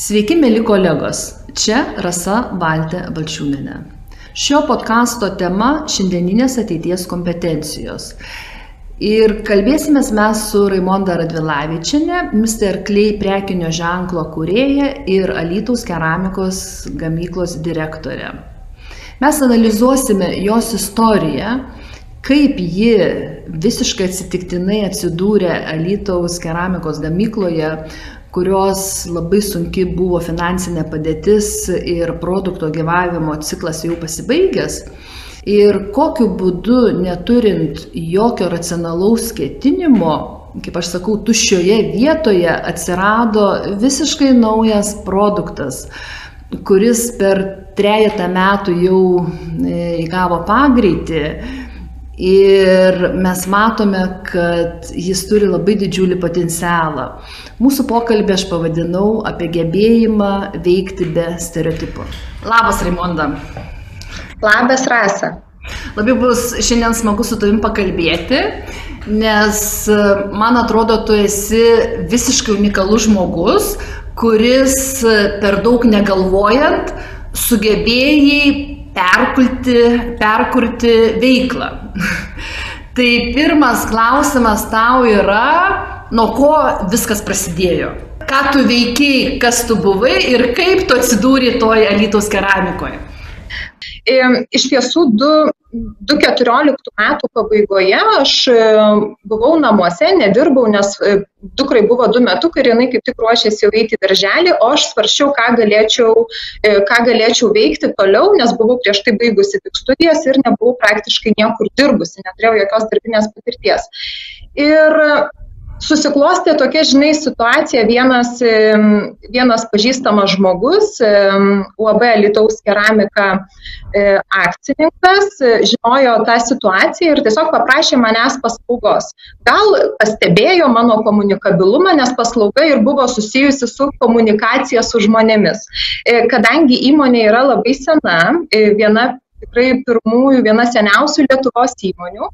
Sveiki, mėly kolegos. Čia Rasa Valtė Valčiūninė. Šio podkasto tema - šiandieninės ateities kompetencijos. Ir kalbėsime mes su Raimonda Radvilavičinė, Mr. Klei prekinio ženklo kūrėja ir Alytaus keramikos gamyklos direktorė. Mes analizuosime jos istoriją, kaip ji visiškai atsitiktinai atsidūrė Alytaus keramikos gamykloje, kurios labai sunki buvo finansinė padėtis ir produkto gyvavimo ciklas jau pasibaigęs. Ir kokiu būdu, neturint jokio racionalaus ketinimo, kaip aš sakau, tuščioje vietoje atsirado visiškai naujas produktas, kuris per trejata metų jau e, įgavo pagreitį Ir mes matome, kad jis turi labai didžiulį potencialą. Mūsų pokalbį aš pavadinau apie gebėjimą veikti be stereotipų. Labas, Raimonda. Labas, Rasa. Labai bus šiandien smagu su tavim pakalbėti, nes man atrodo, tu esi visiškai unikalus žmogus, kuris per daug negalvojant sugebėjai perkulti, perkurti veiklą. tai pirmas klausimas tau yra, nuo ko viskas prasidėjo. Ką tu veikiai, kas tu buvai ir kaip tu atsidūrė toj Alytaus keramikoje? Iš tiesų, 2014 metų pabaigoje aš e, buvau namuose, nedirbau, nes e, dukrai buvo du metukai ir jinai kaip tik ruošėsi jau eiti į darželį, o aš svaršiau, ką galėčiau, e, ką galėčiau veikti toliau, nes buvau prieš tai baigusi tik studijas ir nebuvau praktiškai niekur dirbusi, neturėjau jokios darbinės patirties. Ir susiklostė tokia, žinai, situacija, vienas, vienas pažįstamas žmogus, UAB Lietuvos keramika e, akcininkas, žinojo tą situaciją ir tiesiog paprašė manęs paslaugos. Gal pastebėjo mano komunikabilumą, nes paslauga ir buvo susijusi su komunikacija su žmonėmis. E, kadangi įmonė yra labai sena, e, viena tikrai pirmųjų, viena seniausių Lietuvos įmonių.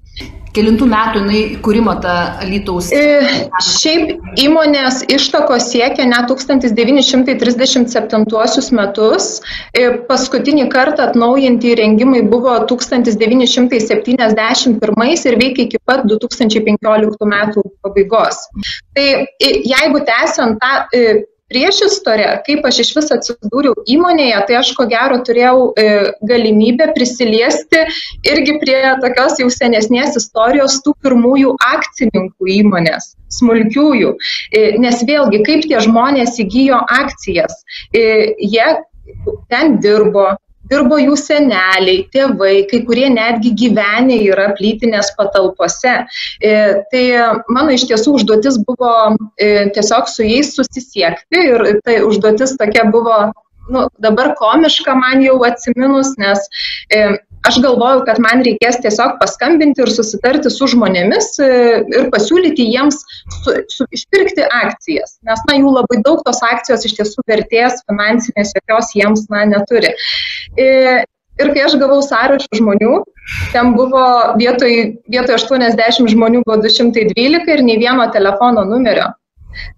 Kelintų metų jinai kūrimo ta Lytaus? E, šiaip įmonės ištakos siekia net 1937 metus. E, paskutinį kartą atnaujinti įrengimai buvo 1971 ir veikia iki pat 2015 metų pabaigos. Tai e, jeigu tęsiant tą priešistorę, kaip aš iš vis atsidūriau įmonėje, tai aš ko gero turėjau e, galimybę prisiliesti irgi prie tokios jau senesnės istorijos tų pirmųjų akcininkų įmonės, smulkiųjų. E, nes vėlgi, kaip tie žmonės įgyjo akcijas, e, jie ten dirbo, dirbo jų seneliai, tėvai, kai kurie netgi gyvenę yra plytinės patalpose. E, tai mano iš tiesų užduotis buvo e, tiesiog su jais susisiekti ir tai užduotis tokia buvo nu, dabar komiška man jau atsiminus, nes e, aš galvojau, kad man reikės tiesiog paskambinti ir susitarti su žmonėmis e, ir pasiūlyti jiems su, su, išpirkti akcijas, nes na, jų labai daug tos akcijos iš tiesų vertės finansinės jokios jiems na, neturi. E, ir kai aš gavau sąrašą žmonių, ten buvo vietoj, vietoj 80 žmonių buvo 212 ir nei vieno telefono numerio.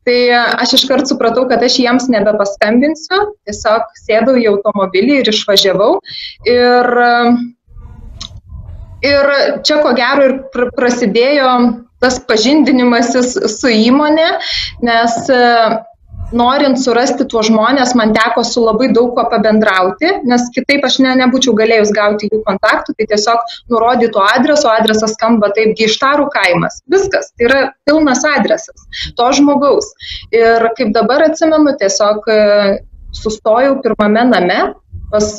Tai aš iškart supratau, kad aš jiems nebepaskambinsiu, tiesiog sėdau į automobilį ir išvažiavau. Ir Ir čia ko gero ir prasidėjo tas pažindinimasis su įmonė, nes e, norint surasti tuos žmonės, man teko su labai daug kuo pabendrauti, nes kitaip aš ne, nebūčiau galėjus gauti jų kontaktų, tai tiesiog nurodytų adreso, adresas skamba taip, gištarų kaimas. Viskas, tai yra pilnas adresas to žmogaus. Ir kaip dabar atsimenu, tiesiog e, sustojau pirmame name pas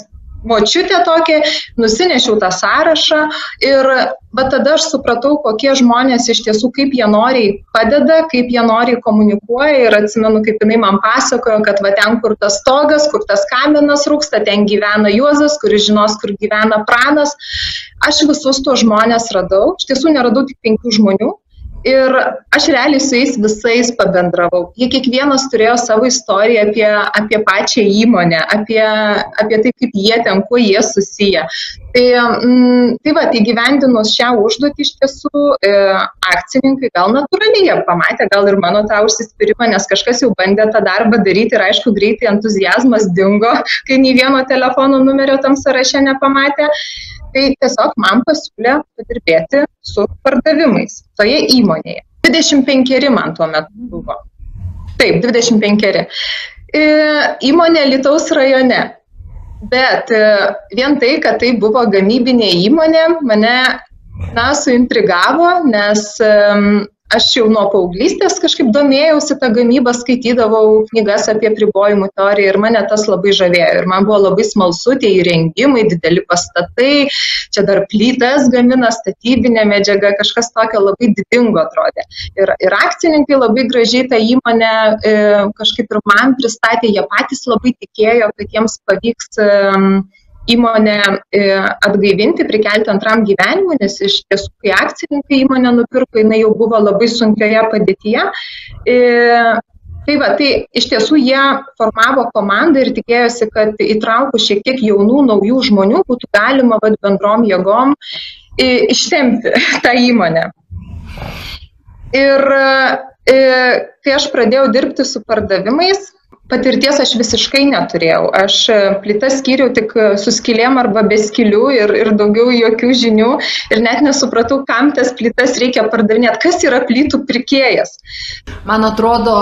močiutė tokia, nusinešiau tą sąrašą ir va tada aš supratau, kokie žmonės iš tiesų, kaip jie noriai padeda, kaip jie noriai komunikuoja ir atsimenu, kaip jinai man pasakojo, kad va ten, kur tas stogas, kur tas kaminas rūksta, ten gyvena Juozas, kuris žinos, kur gyvena Pranas. Aš visus tuos žmonės radau, iš tiesų neradau tik penkių žmonių Ir aš realiai su jais visais pabendravau. Jie kiekvienas turėjo savo istoriją apie, apie pačią įmonę, apie, apie tai, kaip jie ten, kuo jie susiję. Tai, mm, tai va, įgyvendinus šią užduotį iš tiesų e, akcininkai gal natūraliai jie pamatė, gal ir mano tą užsispyrimą, nes kažkas jau bandė tą darbą daryti ir aišku, greitai entuzijazmas dingo, kai nei vieno telefono numerio tam sąraše nepamatė tai tiesiog man pasiūlė padirbėti su pardavimais toje įmonėje. 25 man tuo metu buvo. Taip, 25. E, įmonė Lietuvos rajone. Bet e, vien tai, kad tai buvo gamybinė įmonė, mane, na, suintrigavo, nes um, aš jau nuo paauglystės kažkaip domėjausi tą gamybą, skaitydavau knygas apie pribojimų teoriją ir mane tas labai žavėjo. Ir man buvo labai smalsu tie įrengimai, dideli pastatai, čia dar plytas gamina, statybinė medžiaga, kažkas tokio labai didingo atrodė. Ir, ir akcininkai labai gražiai tą įmonę e, kažkaip ir man pristatė, jie patys labai tikėjo, kad jiems pavyks e, įmonę e, atgaivinti, prikelti antram gyvenimui, nes iš tiesų, kai akcininkai įmonę nupirko, jinai jau buvo labai sunkioje padėtyje. E, tai va, tai iš tiesų jie formavo komandą ir tikėjosi, kad įtraukus šiek tiek jaunų, naujų žmonių būtų galima vat, bendrom jėgom ištemti tą įmonę. Ir e, kai aš pradėjau dirbti su pardavimais, Patirties aš visiškai neturėjau. Aš e, plytas skyriau tik e, su skilėm arba be skilių ir, ir daugiau jokių žinių ir net nesupratau, kam tas plytas reikia pardavinėti, kas yra plytų pirkėjas. Man atrodo,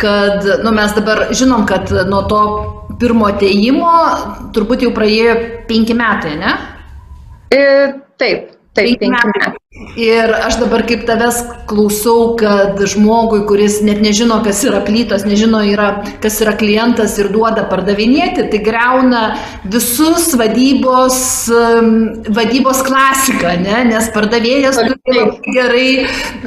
kad nu, mes dabar žinom, kad nuo to pirmo ateimo turbūt jau praėjo penki metai, ne? E, taip, taip, penki metai. Ir aš dabar kaip tavęs klausau, kad žmogui, kuris net nežino, kas yra plytos, nežino, yra, kas yra klientas ir duoda pardavinėti, tai greuna visus vadybos, vadybos klasiką, ne? nes pardavėjas turi labai gerai,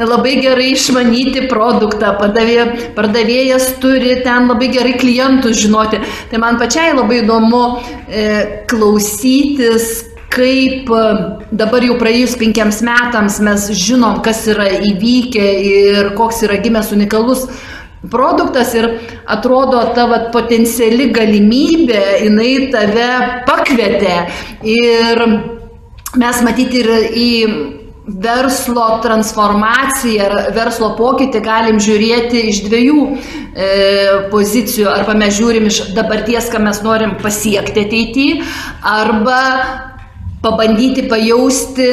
labai gerai išmanyti produktą, pardavė, pardavėjas turi ten labai gerai klientus žinoti. Tai man pačiai labai įdomu e, klausytis, kaip e, dabar jau praėjus penkiems metams mes žinom, kas yra įvykę ir koks yra gimęs unikalus produktas ir atrodo tavo potenciali galimybė, jinai tave pakvietė ir mes matyti ir į verslo transformaciją ar verslo pokytį galim žiūrėti iš dviejų e, pozicijų. Arba mes žiūrim iš dabarties, ką mes norim pasiekti ateityje, arba pabandyti pajausti,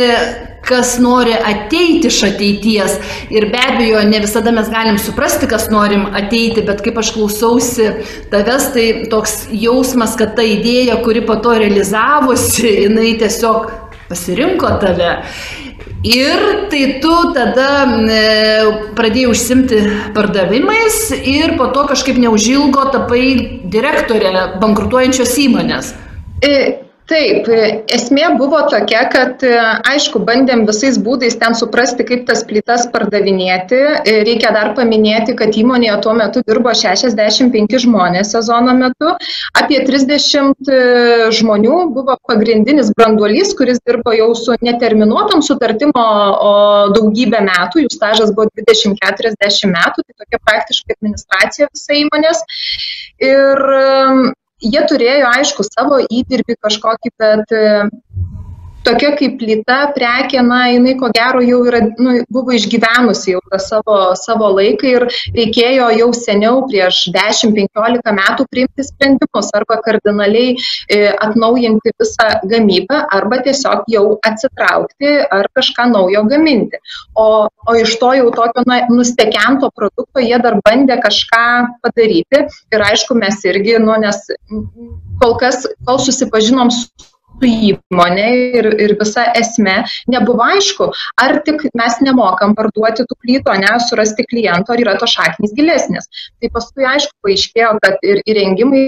kas nori ateiti iš ateities. Ir be abejo, ne visada mes galim suprasti, kas norim ateiti, bet kaip aš klausausi tavęs, tai toks jausmas, kad ta idėja, kuri po to realizavosi, jinai tiesiog pasirinko tave. Ir tai tu tada e, pradėjai užsimti pardavimais ir po to kažkaip neužilgo tapai direktorė bankrutuojančios įmonės. E taip esmė buvo tokia kad aišku bandėm visais būdais ten suprasti kaip tas plytas pardavinėti. Reikia dar paminėti kad įmonėje tuo metu dirbo šešiasdešim penki žmonės sezono metu. Apie trisdešimt žmonių buvo pagrindinis branduolys kuris dirbo jau su neterminuotom sutartim o daugybę metų. Jų stažas buvo dvidešim keturiasdešim metų. Tai tokia praktiškai administracija visa įmonės. Ir jie turėjo aišku savo įdirbį kažkokį bet tokia kaip plyta prekė na jinai ko gero jau yra nu buvo išgyvenusi jau tą savo savo laiką ir reikėjo jau seniau prieš dešim penkiolika metų priimti sprendimus arba kardinaliai e, atnaujinti visą gamybą arba tiesiog jau atsitraukti ar kažką naujo gaminti. O o iš to jau tokio na nustekento produkto jie dar bandė kažką padaryti ir aišku mes irgi nu nes kol kas kol susipažinom su įmonė ir, ir visa esmė nebuvo aišku, ar tik mes nemokam parduoti tų plytų, ne, surasti kliento, ar yra to šaknys gilesnės. Tai paskui aišku paaiškėjo, kad ir įrengimai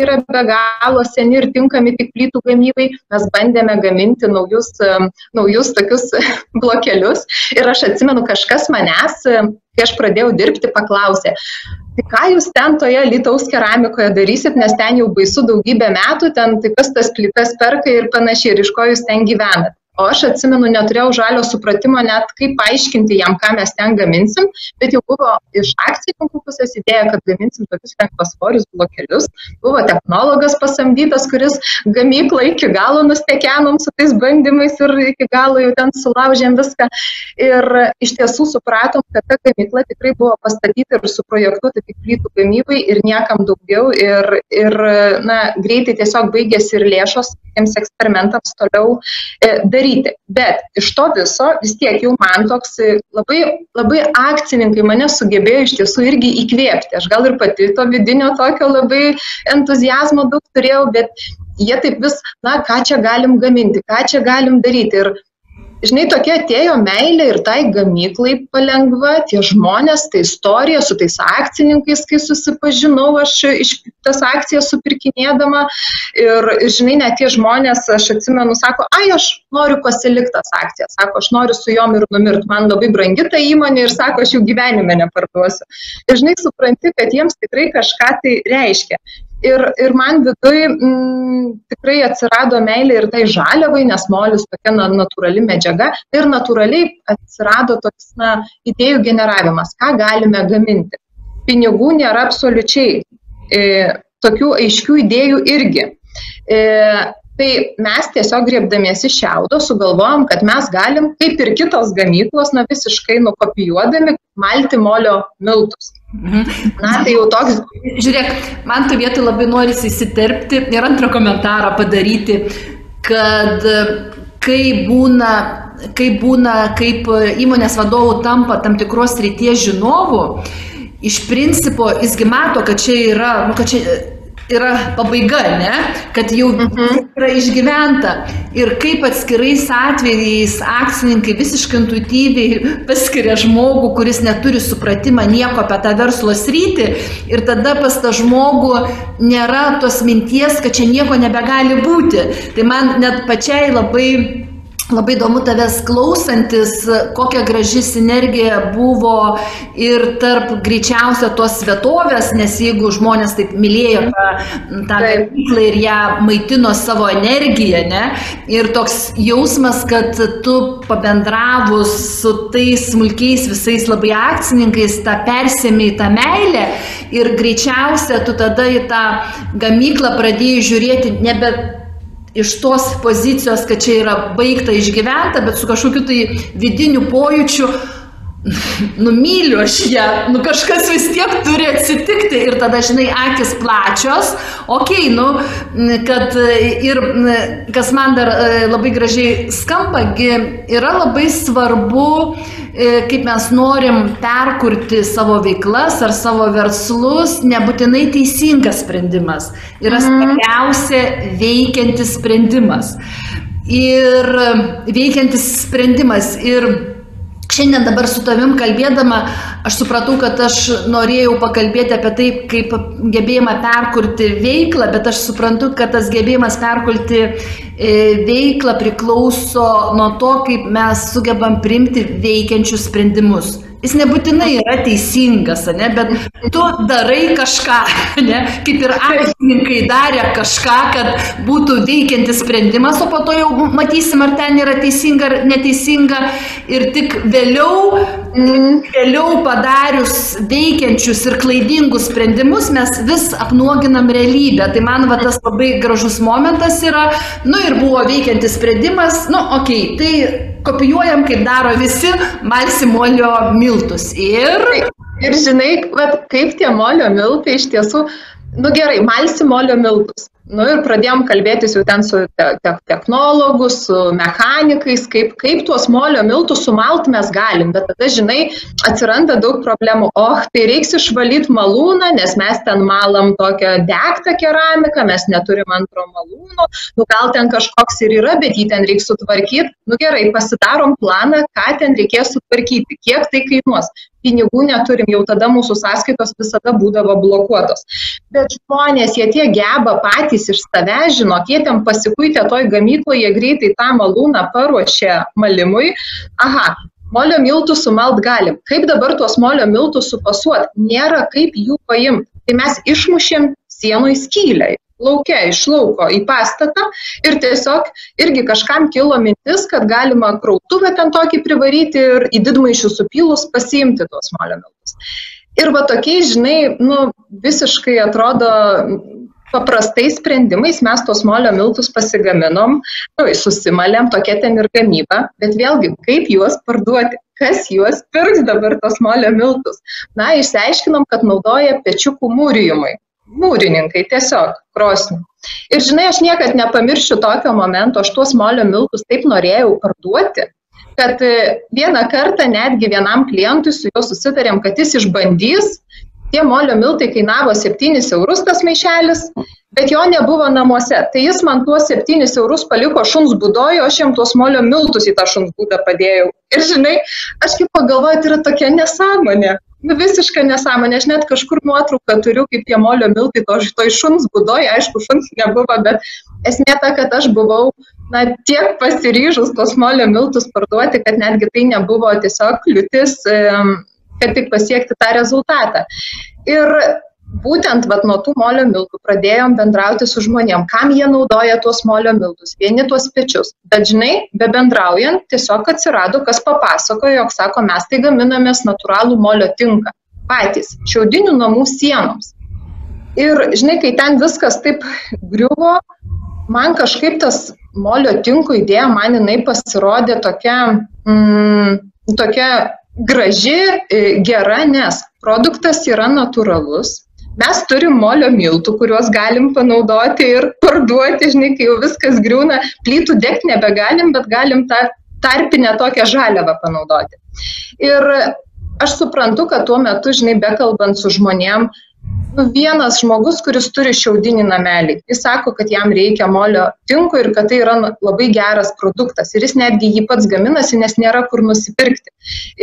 yra be galo seni ir tinkami tik plytų gamybai. Mes bandėme gaminti naujus, naujus tokius blokelius. Ir aš atsimenu, kažkas manęs, kai aš pradėjau dirbti, paklausė, tai ką jūs ten toje Lietuvos keramikoje darysit, nes ten jau baisu daugybę metų, ten tai kas tas plytas perka ir panašiai, ir iš ko jūs ten gyvenat. O aš atsimenu, neturėjau žalio supratimo net kaip paaiškinti jam, ką mes ten gaminsim, bet jau buvo iš akcininkų pusės idėja, kad gaminsim tokius lengvasvorius blokelius. Buvo technologas pasamdytas, kuris gamyklą iki galo nustekenom su tais bandymais ir iki galo jau ten sulaužėm viską. Ir iš tiesų supratom, kad ta gamykla tikrai buvo pastatyta ir suprojektuota tik plytų gamybai ir niekam daugiau. Ir, ir na, greitai tiesiog baigėsi ir lėšos tiems eksperimentams toliau e, daryti. Bet iš to viso vis tiek jau man toks e, labai, labai akcininkai mane sugebėjo iš tiesų irgi įkvėpti. Aš gal ir pati to vidinio tokio labai entuzijazmo daug turėjau, bet jie taip vis, na, ką čia galim gaminti, ką čia galim daryti. Ir žinai, tokia atėjo meilė ir tai gamyklai palengva, tie žmonės, tai istorija su tais akcininkais, kai susipažinau aš iš tas akcijas supirkinėdama. Ir, žinai, net tie žmonės, aš atsimenu, sako, ai, aš noriu pasilikti tas akcijas, sako, aš noriu su jom ir numirti, man labai brangi ta įmonė ir sako, aš jų gyvenime neparduosiu. Ir, žinai, supranti, kad jiems tikrai kažką tai reiškia ir, ir man viduj m, mm, tikrai atsirado meilė ir tai žaliavai, nes molis tokia na, natūrali medžiaga ir natūraliai atsirado toks na, idėjų generavimas, ką galime gaminti. Pinigų nėra absoliučiai, e, tokių aiškių idėjų irgi. E, Tai mes tiesiog griebdamiesi šiaudo sugalvojom, kad mes galim, kaip ir kitos gamyklos, na visiškai nukopijuodami, malti molio miltus. Mhm. Na, tai jau toks. Žiūrėk, man tu vietoj labai nori įsiterpti ir antrą komentarą padaryti, kad kai būna, kai būna, kaip įmonės vadovų tampa tam tikros ryties žinovų, iš principo jisgi mato, kad čia yra, nu, kad čia yra pabaiga, ne? Kad jau uh mhm. -huh. yra išgyventa. Ir kaip atskirais atvejais akcininkai visiškai intuityviai paskiria žmogų, kuris neturi supratimą nieko apie tą verslo sritį. Ir tada pas tą žmogų nėra tos minties, kad čia nieko nebegali būti. Tai man net pačiai labai Labai įdomu tavęs klausantis, kokia graži sinergija buvo ir tarp greičiausia tos vietovės, nes jeigu žmonės taip mylėjo tą, tą veiklą ir ją maitino savo energiją, ne, ir toks jausmas, kad tu pabendravus su tais smulkiais visais labai akcininkais, tą persėmė į tą meilę ir greičiausia tu tada į tą gamyklą pradėjai žiūrėti nebe iš tos pozicijos, kad čia yra baigta išgyventa, bet su kažkokiu tai vidiniu pojūčiu, numyliu aš ją, nu kažkas vis tiek turi atsitikti ir tada, žinai, akis plačios, okei, okay, nu, kad ir kas man dar e, labai gražiai skambagi, yra labai svarbu, e, kaip mes norim perkurti savo veiklas ar savo verslus, nebūtinai teisingas sprendimas, yra mhm. svarbiausia veikiantis sprendimas. Ir veikiantis sprendimas. Ir Šiandien dabar su tavim kalbėdama, aš supratau, kad aš norėjau pakalbėti apie tai, kaip gebėjimą perkurti veiklą, bet aš suprantu, kad tas gebėjimas perkurti e, veiklą priklauso nuo to, kaip mes sugebam priimti veikiančius sprendimus jis nebūtinai yra teisingas, ne, bet tu darai kažką, ne, kaip ir akcininkai darė kažką, kad būtų veikiantis sprendimas, o po to jau matysim, ar ten yra teisinga ar neteisinga ir tik vėliau, vėliau padarius veikiančius ir klaidingus sprendimus mes vis apnuoginam realybę. Tai man va tas labai gražus momentas yra, nu ir buvo veikiantis sprendimas, nu okei, okay, tai kopijuojam, kaip daro visi, malsi molio miltus. Ir... Ir žinai, kaip tie molio miltai iš tiesų, nu gerai, malsi molio miltus. Nu ir pradėjom kalbėtis jau ten su te, te, technologu, su mechanikais, kaip, kaip tuos molio miltus sumalt mes galim, bet tada, žinai, atsiranda daug problemų. O, tai reiks išvalyti malūną, nes mes ten malam tokią degtą keramiką, mes neturim antro malūno, nu gal ten kažkoks ir yra, bet jį ten reiks sutvarkyti. Nu gerai, pasidarom planą, ką ten reikės sutvarkyti, kiek tai kainuos pinigų neturim, jau tada mūsų sąskaitos visada būdavo blokuotos. Bet žmonės, jie tie geba patys iš savęs, žinok, jie ten pasikuitė toj gamykloje, greitai tą malūną paruošė malimui. Aha, molio miltų sumalt galim. Kaip dabar tuos molio miltus supasuot? Nėra kaip jų paimti. Tai mes išmušėm sienų į skylę. laukia iš lauko į pastatą ir tiesiog irgi kažkam kilo mintis, kad galima krautuvę ten tokį privaryti ir į didmaišių supylus pasiimti tos molio miltus. Ir va tokiais, žinai, nu, visiškai atrodo paprastais sprendimais mes tos molio miltus pasigaminom, nu, susimalėm, tokia ten ir gamyba, bet vėlgi, kaip juos parduoti, kas juos pirks dabar tos molio miltus. Na, išsiaiškinom, kad naudoja pečiukų mūrijimui mūrininkai tiesiog krosnį. Ir žinai, aš niekad nepamiršiu tokio momento, aš tuos molio miltus taip norėjau parduoti, kad e, vieną kartą netgi vienam klientui su juo susitarėm, kad jis išbandys, tie molio miltai kainavo 7 eurus tas maišelis, bet jo nebuvo namuose. Tai jis man tuos 7 eurus paliko šuns būdojo, aš jam tuos molio miltus į tą šuns būdą padėjau. Ir žinai, aš kaip pagalvoju, tai yra tokia nesąmonė nu, visiška nesąmonė. Aš net kažkur nuotrauką turiu, kaip tie molio miltai to, to šuns būdoje, aišku, šuns nebuvo, bet esmė ta, kad aš buvau na, tiek pasiryžus tos molio miltus parduoti, kad netgi tai nebuvo tiesiog kliūtis, kad tik pasiekti tą rezultatą. Ir būtent vat, nuo tų molio miltų pradėjom bendrauti su žmonėm, kam jie naudoja tuos molio miltus, vieni tuos pečius. Bet žinai, be bendraujant, tiesiog atsirado, kas papasakojo, jog sako, mes tai gaminamės natūralų molio tinką patys, šiaudinių namų sienoms. Ir žinai, kai ten viskas taip griuvo, man kažkaip tas molio tinko idėja, man jinai pasirodė tokia, mm, tokia graži, e, gera, nes produktas yra natūralus, Mes turim molio miltų, kuriuos galim panaudoti ir parduoti, žinai, kai jau viskas griūna, plytų degti nebegalim, bet galim tą tarpinę tokią žaliavą panaudoti. Ir aš suprantu, kad tuo metu, žinai, bekalbant su žmonėm, nu, vienas žmogus, kuris turi šiaudinį namelį, jis sako, kad jam reikia molio tinko ir kad tai yra nu, labai geras produktas. Ir jis netgi jį pats gaminasi, nes nėra kur nusipirkti.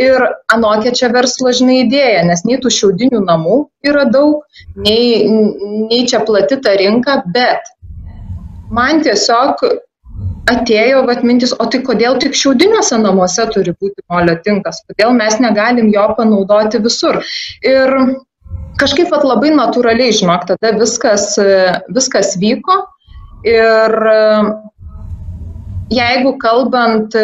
Ir anokia čia verslo, žinai, idėja, nes nei tų šiaudinių namų yra daug, nei, nei čia plati ta rinka, bet man tiesiog atėjo vat mintis, o tai kodėl tik šiaudiniuose namuose turi būti molio tinkas, kodėl mes negalim jo panaudoti visur. Ir kažkaip vat, labai natūraliai, žinok, tada viskas, viskas vyko. Ir jeigu kalbant,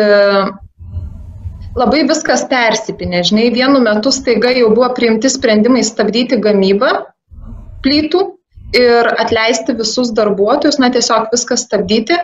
labai viskas persipinė, žinai, vienu metu staiga jau buvo priimti sprendimai stabdyti gamybą plytų ir atleisti visus darbuotojus, na tiesiog viską stabdyti,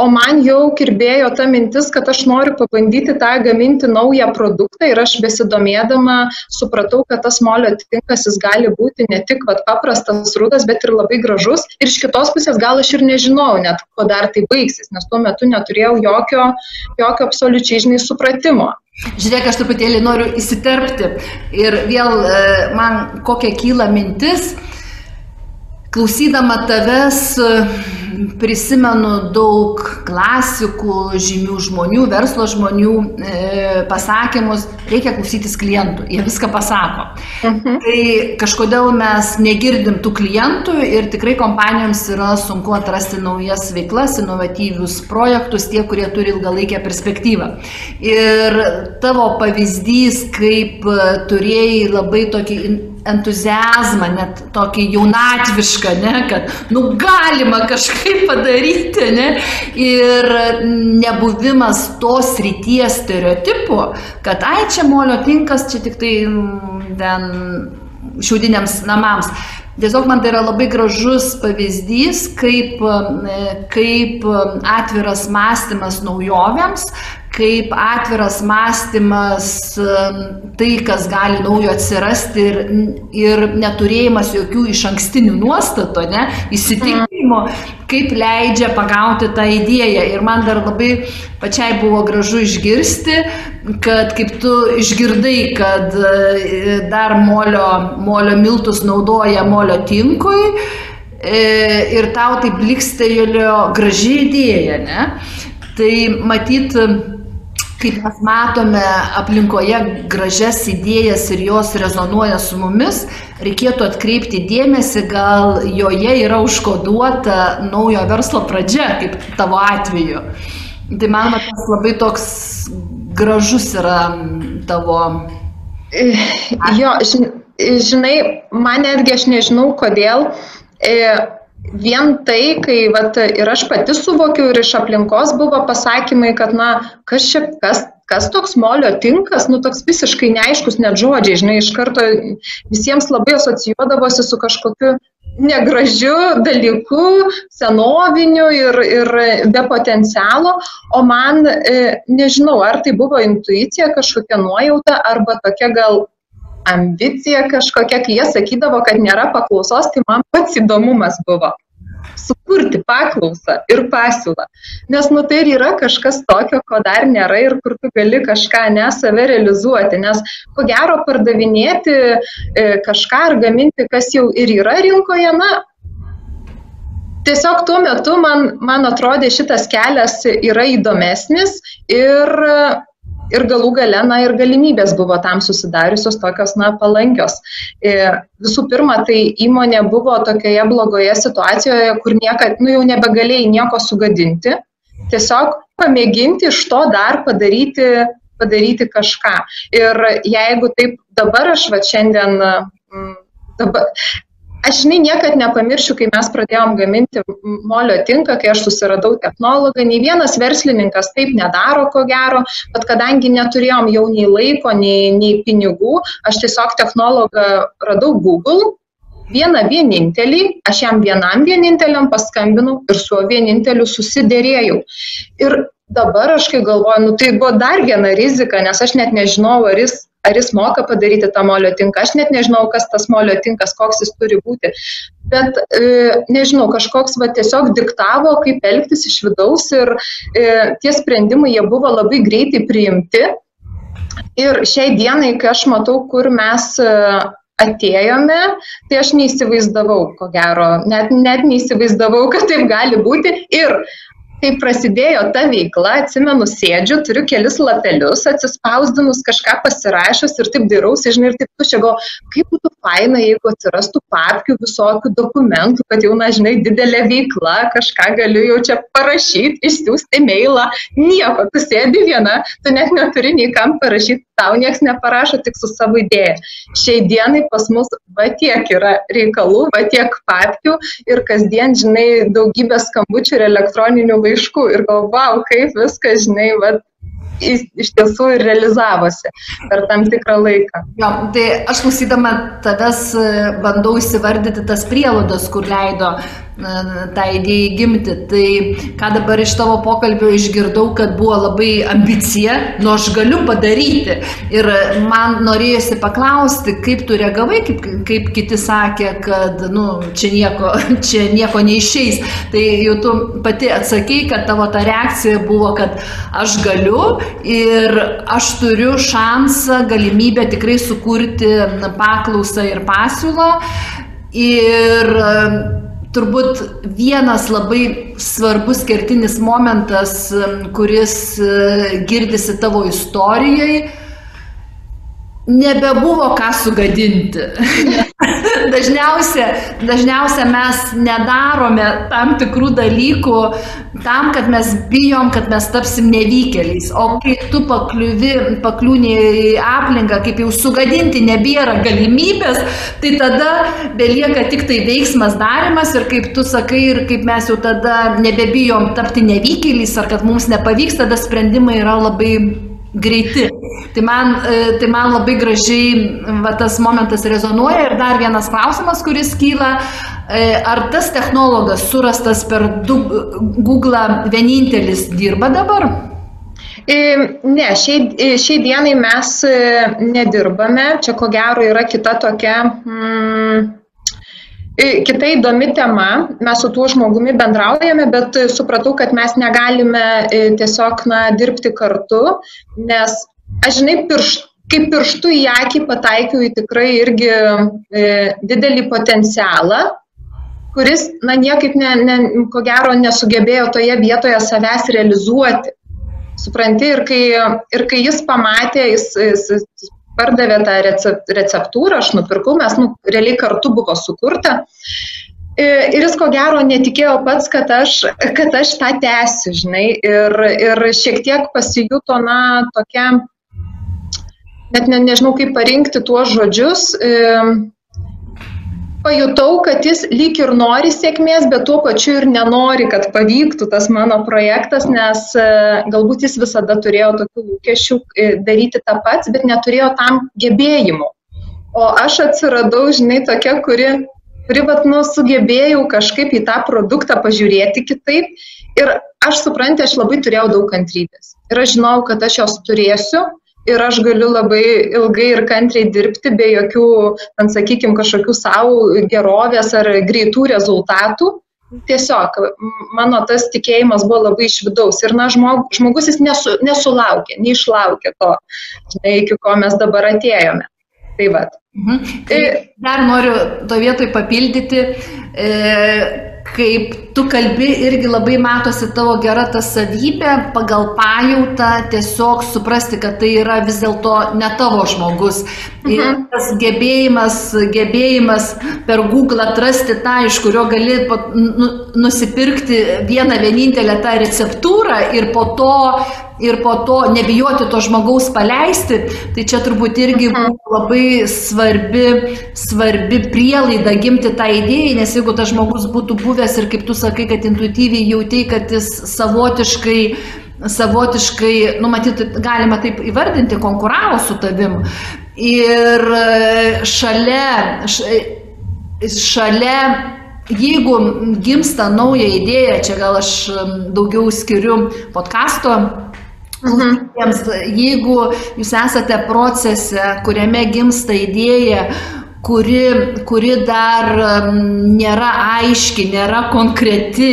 o man jau kirbėjo ta mintis, kad aš noriu pabandyti tą gaminti naują produktą ir aš besidomėdama supratau, kad tas molio tinkas jis gali būti ne tik vat, paprastas rudas, bet ir labai gražus. Ir iš kitos pusės gal aš ir nežinau net, ko dar tai baigsis, nes tuo metu neturėjau jokio, jokio absoliučiai, žinai, supratimo. Žiūrėk, aš truputėlį noriu įsiterpti ir vėl e, man kokia kyla mintis, klausydama tavęs prisimenu daug klasikų, žymių žmonių, verslo žmonių e, pasakymus, reikia klausytis klientų, jie viską pasako. Mhm. Tai kažkodėl mes negirdim tų klientų ir tikrai kompanijoms yra sunku atrasti naujas veiklas, inovatyvius projektus, tie, kurie turi ilgalaikę perspektyvą. Ir tavo pavyzdys, kaip turėjai labai tokį entuzijazmą, net tokį jaunatvišką, ne, kad, nu, galima kažkaip padaryti, ne, ir nebuvimas tos ryties stereotipų, kad, ai, čia molio tinkas, čia tik tai mm, ten šiaudiniams namams. Tiesiog man tai yra labai gražus pavyzdys, kaip, kaip atviras mąstymas naujovėms, kaip atviras mąstymas, tai, kas gali naujo atsirasti ir, ir neturėjimas jokių iš ankstinių nuostatų, ne, įsitikinimo, kaip leidžia pagauti tą idėją. Ir man dar labai pačiai buvo gražu išgirsti, kad kaip tu išgirdai, kad e, dar molio, molio miltus naudoja molio tinkui e, ir tau tai blikstelėjo graži idėja, ne? Tai matyt, kaip mes matome aplinkoje gražias idėjas ir jos rezonuoja su mumis, reikėtų atkreipti dėmesį, gal joje yra užkoduota naujo verslo pradžia, kaip tavo atveju. Tai man tas labai toks gražus yra tavo. Jo, žinai, man netgi aš nežinau kodėl. Vien tai, kai vat, ir aš pati suvokiu ir iš aplinkos buvo pasakymai, kad, na, kas čia, kas, kas toks molio tinkas, nu, toks visiškai neaiškus net žodžiai, žinai, iš karto visiems labai asocijuodavosi su kažkokiu negražiu dalyku, senoviniu ir, ir be potencialo, o man, e, nežinau, ar tai buvo intuicija, kažkokia nuojauta, arba tokia gal ambicija kažkokia, kai jie sakydavo, kad nėra paklausos, tai man pats įdomumas buvo sukurti paklausą ir pasiūlą. Nes nu tai ir yra kažkas tokio, ko dar nėra ir kur tu gali kažką ne save realizuoti. Nes ko gero pardavinėti e, kažką ar gaminti, kas jau ir yra rinkoje, na, tiesiog tuo metu man, man atrodė šitas kelias yra įdomesnis ir ir galų gale, na ir galimybės buvo tam susidariusios tokios, na, palankios. Visų pirma, tai įmonė buvo tokioje blogoje situacijoje, kur niekad, nu jau nebegalėjai nieko sugadinti, tiesiog pamėginti iš to dar padaryti, padaryti kažką. Ir jeigu taip dabar aš va šiandien, dabar, aš žinai niekad nepamiršiu, kai mes pradėjom gaminti molio tinką, kai aš susiradau technologą, nei vienas verslininkas taip nedaro, ko gero, bet kadangi neturėjom jau nei laiko, nei, nei pinigų, aš tiesiog technologą radau Google. Vieną vienintelį, aš jam vienam vieninteliam paskambinau ir su vieninteliu susidėrėjau. Ir dabar aš kai galvoju, nu tai buvo dar viena rizika, nes aš net nežinau, ar jis ar jis moka padaryti tą molio tinką. Aš net nežinau, kas tas molio tinkas, koks jis turi būti. Bet, e, nežinau, kažkoks va tiesiog diktavo, kaip elgtis iš vidaus ir e, tie sprendimai jie buvo labai greitai priimti. Ir šiai dienai, kai aš matau, kur mes e, atėjome, tai aš neįsivaizdavau, ko gero, net, net neįsivaizdavau, kad taip gali būti. Ir kai prasidėjo ta veikla, atsimenu, sėdžiu, turiu kelis lapelius, atsispausdinus kažką pasirašęs ir taip dairausi, žinai, ir taip tu čia go, kaip būtų faina, jeigu atsirastų papkių visokių dokumentų, kad jau, na, žinai, didelė veikla, kažką galiu jau čia parašyti, išsiųsti mailą, nieko, tu sėdi viena, tu net neturi nei kam parašyti, tau niekas neparašo tik su savo idėja. Šiai dienai pas mus va tiek yra reikalų, va tiek papkių ir kasdien, žinai, daugybė skambučių ir elektroninių laiškų ir galvau, kaip viskas, žinai, va iš tiesų ir realizavosi per tam tikrą laiką. Jo, tai aš klausydama tavęs bandau įsivardyti tas prielaidas, kur leido tą idėją gimti. Tai ką dabar iš tavo pokalbio išgirdau, kad buvo labai ambicija, nu aš galiu padaryti. Ir man norėjusi paklausti, kaip tu reagavai, kaip, kaip kiti sakė, kad nu, čia, nieko, čia nieko neišeis. Tai jau tu pati atsakei, kad tavo ta reakcija buvo, kad aš galiu ir aš turiu šansą, galimybę tikrai sukurti paklausą ir pasiūlą. Ir turbūt vienas labai svarbus kertinis momentas, kuris e, girdisi tavo istorijai, nebebuvo ką sugadinti. dažniausia, dažniausia mes nedarome tam tikrų dalykų tam, kad mes bijom, kad mes tapsim nevykėliais. O kai tu pakliuvi, pakliūni į aplinką, kaip jau sugadinti nebėra galimybės, tai tada belieka tik tai veiksmas darimas ir kaip tu sakai ir kaip mes jau tada nebebijom tapti nevykėliais ar kad mums nepavyks, tada sprendimai yra labai greiti. Tai man, e, tai man labai gražiai va, tas momentas rezonuoja ir dar vienas klausimas, kuris kyla, e, ar tas technologas surastas per Google vienintelis dirba dabar? E, ne, šiai, šiai dienai mes nedirbame, čia ko gero yra kita tokia hmm, Kita įdomi tema, mes su tuo žmogumi bendraujame, bet supratau, kad mes negalime tiesiog na, dirbti kartu, nes aš žinai, pirštų kaip pirštų į akį pataikiau į tikrai irgi e, didelį potencialą, kuris, na, niekaip, ne, ne, ko gero, nesugebėjo toje vietoje savęs realizuoti. Supranti, ir kai, ir kai jis pamatė, jis, jis pardavė tą receptūrą, aš nupirkau, mes nu, realiai kartu buvo sukurta. E, ir jis ko gero netikėjo pats, kad aš, kad aš tą tęsiu, žinai, ir, ir šiek tiek pasijuto, na, tokia, net ne, nežinau kaip parinkti tuos žodžius, e, pajutau, kad jis lyg ir nori sėkmės, bet tuo pačiu ir nenori, kad pavyktų tas mano projektas, nes e, galbūt jis visada turėjo tokių lūkesčių e, daryti tą pats, bet neturėjo tam gebėjimų. O aš atsiradau, žinai, tokia, kuri, kuri vat, nu, sugebėjau kažkaip į tą produktą pažiūrėti kitaip. Ir aš suprantu, aš labai turėjau daug kantrybės. Ir aš žinau, kad aš jos turėsiu, ir aš galiu labai ilgai ir kantriai dirbti be jokių, ant sakykime, kažkokių savo gerovės ar greitų rezultatų. Tiesiog mano tas tikėjimas buvo labai iš vidaus ir na, žmog, žmogus jis nesu, nesulaukė, neišlaukė to, žinai, iki ko mes dabar atėjome. Tai vad. Mhm. Tai dar noriu to vietoj papildyti. E, kaip tu kalbi, irgi labai matosi tavo gera ta savybė, pagal pajautą tiesiog suprasti, kad tai yra vis dėlto ne tavo žmogus. Ir mhm. tas gebėjimas, gebėjimas per Google atrasti tą, iš kurio gali nu, nusipirkti vieną vienintelę tą receptūrą ir po to ir po to nebijoti to žmogaus paleisti, tai čia turbūt irgi mhm. labai svarbi, svarbi prielaida gimti tą idėją, nes jeigu tas žmogus būtų buvęs ir kaip tu sakai, kad intuityviai jautėjai, kad jis savotiškai savotiškai, nu matyt, galima taip įvardinti, konkuravo su tavim. Ir šalia, šalia jeigu gimsta nauja idėja, čia gal aš daugiau skiriu podkasto klausytiems, jeigu jūs esate procese, kuriame gimsta idėja, kuri, kuri dar nėra aiški, nėra konkreti,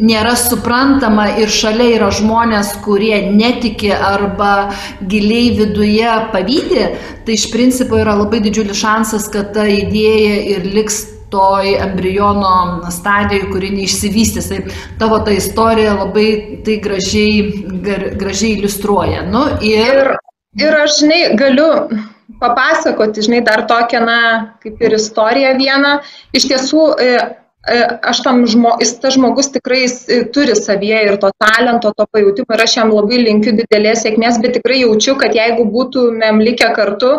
nėra suprantama ir šalia yra žmonės, kurie netiki arba giliai viduje pavydė, tai iš principo yra labai didžiulis šansas, kad ta idėja ir liks toj embriono stadijoj, kuri neišsivystys. Tai tavo ta istorija labai tai gražiai, gražiai iliustruoja. Nu, ir... Ir, ir aš, žinai, galiu papasakoti, žinai, dar tokią, na, kaip ir istoriją vieną. Iš tiesų, e, e, aš tam žmogus, tas žmogus tikrai e, turi savyje ir to talento, to pajūtimo ir aš jam labai linkiu didelės sėkmės, bet tikrai jaučiu, kad jeigu būtumėm likę kartu,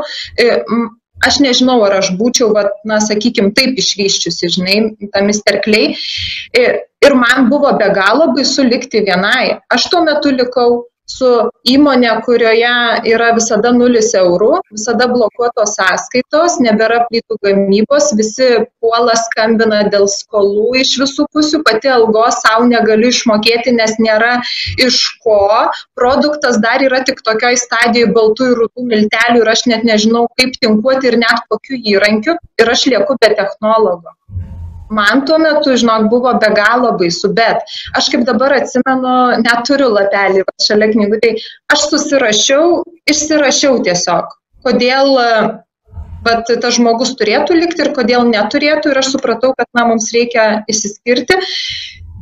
aš nežinau, ar aš būčiau, va, na, sakykime, taip išvyščiusi, žinai, tamis terkliai. Ir man buvo be galo baisu likti vienai. Aš tuo metu likau su įmonė, kurioje yra visada nulis eurų, visada blokuotos sąskaitos, nebėra plytų gamybos, visi puola skambina dėl skolų iš visų pusių, pati algos savo negaliu išmokėti, nes nėra iš ko, produktas dar yra tik tokioj stadijoje baltų ir rūtų miltelių ir aš net nežinau, kaip tinkuoti ir net kokiu įrankiu. Ir aš lieku be technologo man tuo metu, žinok, buvo be galo baisu, bet aš kaip dabar atsimenu, neturiu lapelį šalia knygų, tai aš susirašiau, išsirašiau tiesiog, kodėl bet tas žmogus turėtų likti ir kodėl neturėtų ir aš supratau, kad na, mums reikia išsiskirti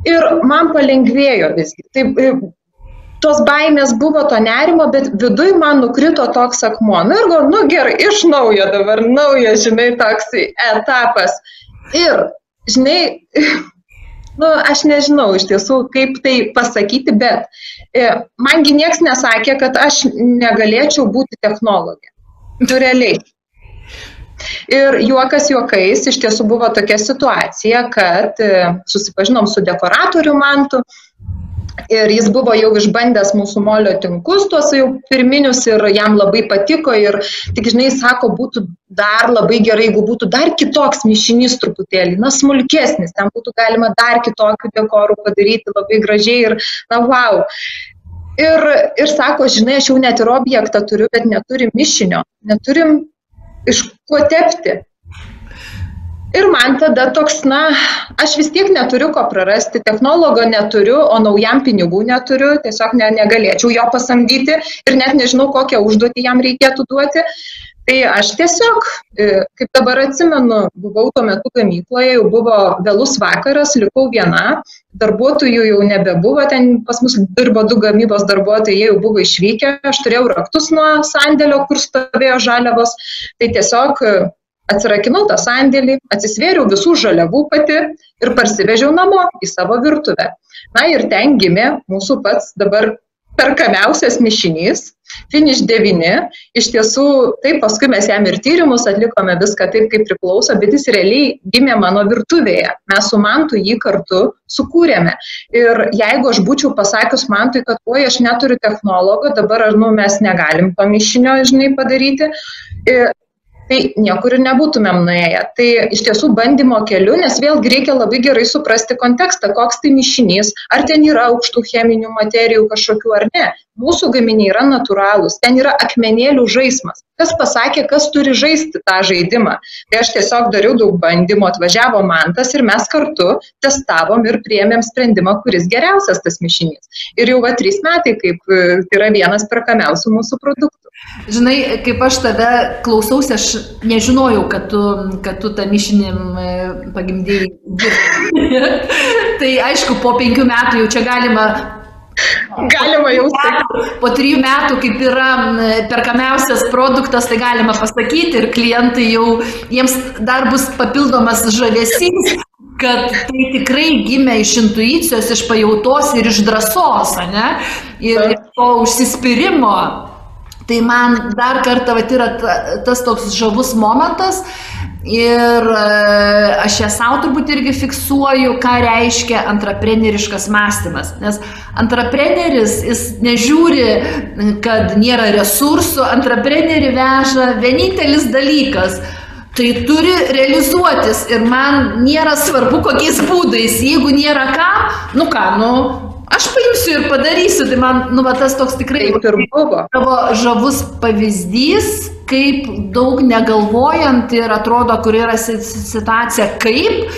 ir man palengvėjo visgi. Taip, tos baimės buvo to nerimo, bet viduj man nukrito toks akmuo. Na ir gal, nu gerai, iš naujo dabar, naujas, žinai, toks etapas. Ir žinai, nu, aš nežinau iš tiesų, kaip tai pasakyti, bet e, mangi nieks nesakė, kad aš negalėčiau būti technologė. Nu, realiai. Ir juokas juokais, iš tiesų buvo tokia situacija, kad e, susipažinom su dekoratoriu mantu, ir jis buvo jau išbandęs mūsų molio tinkus, tuos jau pirminius ir jam labai patiko ir tik, žinai, sako, būtų dar labai gerai, jeigu būtų dar kitoks mišinys truputėlį, na, smulkesnis, ten būtų galima dar kitokių dekorų padaryti labai gražiai ir, na, wow. Ir, ir sako, žinai, aš jau net ir objektą turiu, bet neturim mišinio, neturim iš ko tepti. Ir man tada toks, na, aš vis tiek neturiu ko prarasti, technologo neturiu, o naujam pinigų neturiu, tiesiog ne, negalėčiau jo pasamdyti ir net nežinau, kokią užduotį jam reikėtų duoti. Tai aš tiesiog, e, kaip dabar atsimenu, buvau tuo metu gamykloje, jau buvo vėlus vakaras, likau viena, darbuotojų jau nebebuvo, ten pas mus dirbo du gamybos darbuotojai, jie jau buvo išvykę, aš turėjau raktus nuo sandėlio, kur stovėjo žaliavos, tai tiesiog atsirakinau tą sandėlį, atsisvėriau visų žaliavų pati ir parsivežiau namo į savo virtuvę. Na ir ten gimė mūsų pats dabar perkamiausias mišinys, Finish 9, iš tiesų, taip, paskui mes jam ir tyrimus atlikome viską taip, kaip priklauso, bet jis realiai gimė mano virtuvėje. Mes su mantu jį kartu sukūrėme. Ir jeigu aš būčiau pasakius mantui, kad oi, aš neturiu technologo, dabar nu, mes negalim to mišinio, žinai, padaryti, tai niekur ir nebūtumėm nuėję. Tai iš tiesų bandymo keliu, nes vėlgi reikia labai gerai suprasti kontekstą, koks tai mišinys, ar ten yra aukštų cheminių materijų kažkokių ar ne. Mūsų gaminiai yra natūralūs, ten yra akmenėlių žaidimas. Kas pasakė, kas turi žaisti tą žaidimą. Tai aš tiesiog dariau daug bandymų, atvažiavo mantas ir mes kartu testavom ir priėmėm sprendimą, kuris geriausias tas mišinys. Ir jau va trys metai, kaip tai yra vienas perkamiausių mūsų produktų. Žinai, kaip aš tave klausausi, aš nežinojau, kad tu, kad tu tą mišinim e, pagimdėjai. tai aišku, po penkių metų jau čia galima Galima jau sakyti. Po trijų metų, kaip yra perkamiausias produktas, tai galima pasakyti ir klientai jau, jiems dar bus papildomas žavesys, kad tai tikrai gimė iš intuicijos, iš pajautos ir iš drąsos, ne? Ir to užsispyrimo. Tai man dar kartą vat, yra tas toks žavus momentas ir e, aš ją savo turbūt irgi fiksuoju, ką reiškia antrapreneriškas mąstymas. Nes antrapreneris, jis nežiūri, kad nėra resursų, antraprenerį veža vienintelis dalykas tai turi realizuotis ir man nėra svarbu kokiais būdais, jeigu nėra ką, nu ką, nu aš paimsiu ir padarysiu. Tai man, nu, va, tas toks tikrai Taip ir buvo. Tavo žavus pavyzdys, kaip daug negalvojant ir atrodo, kur yra situacija kaip,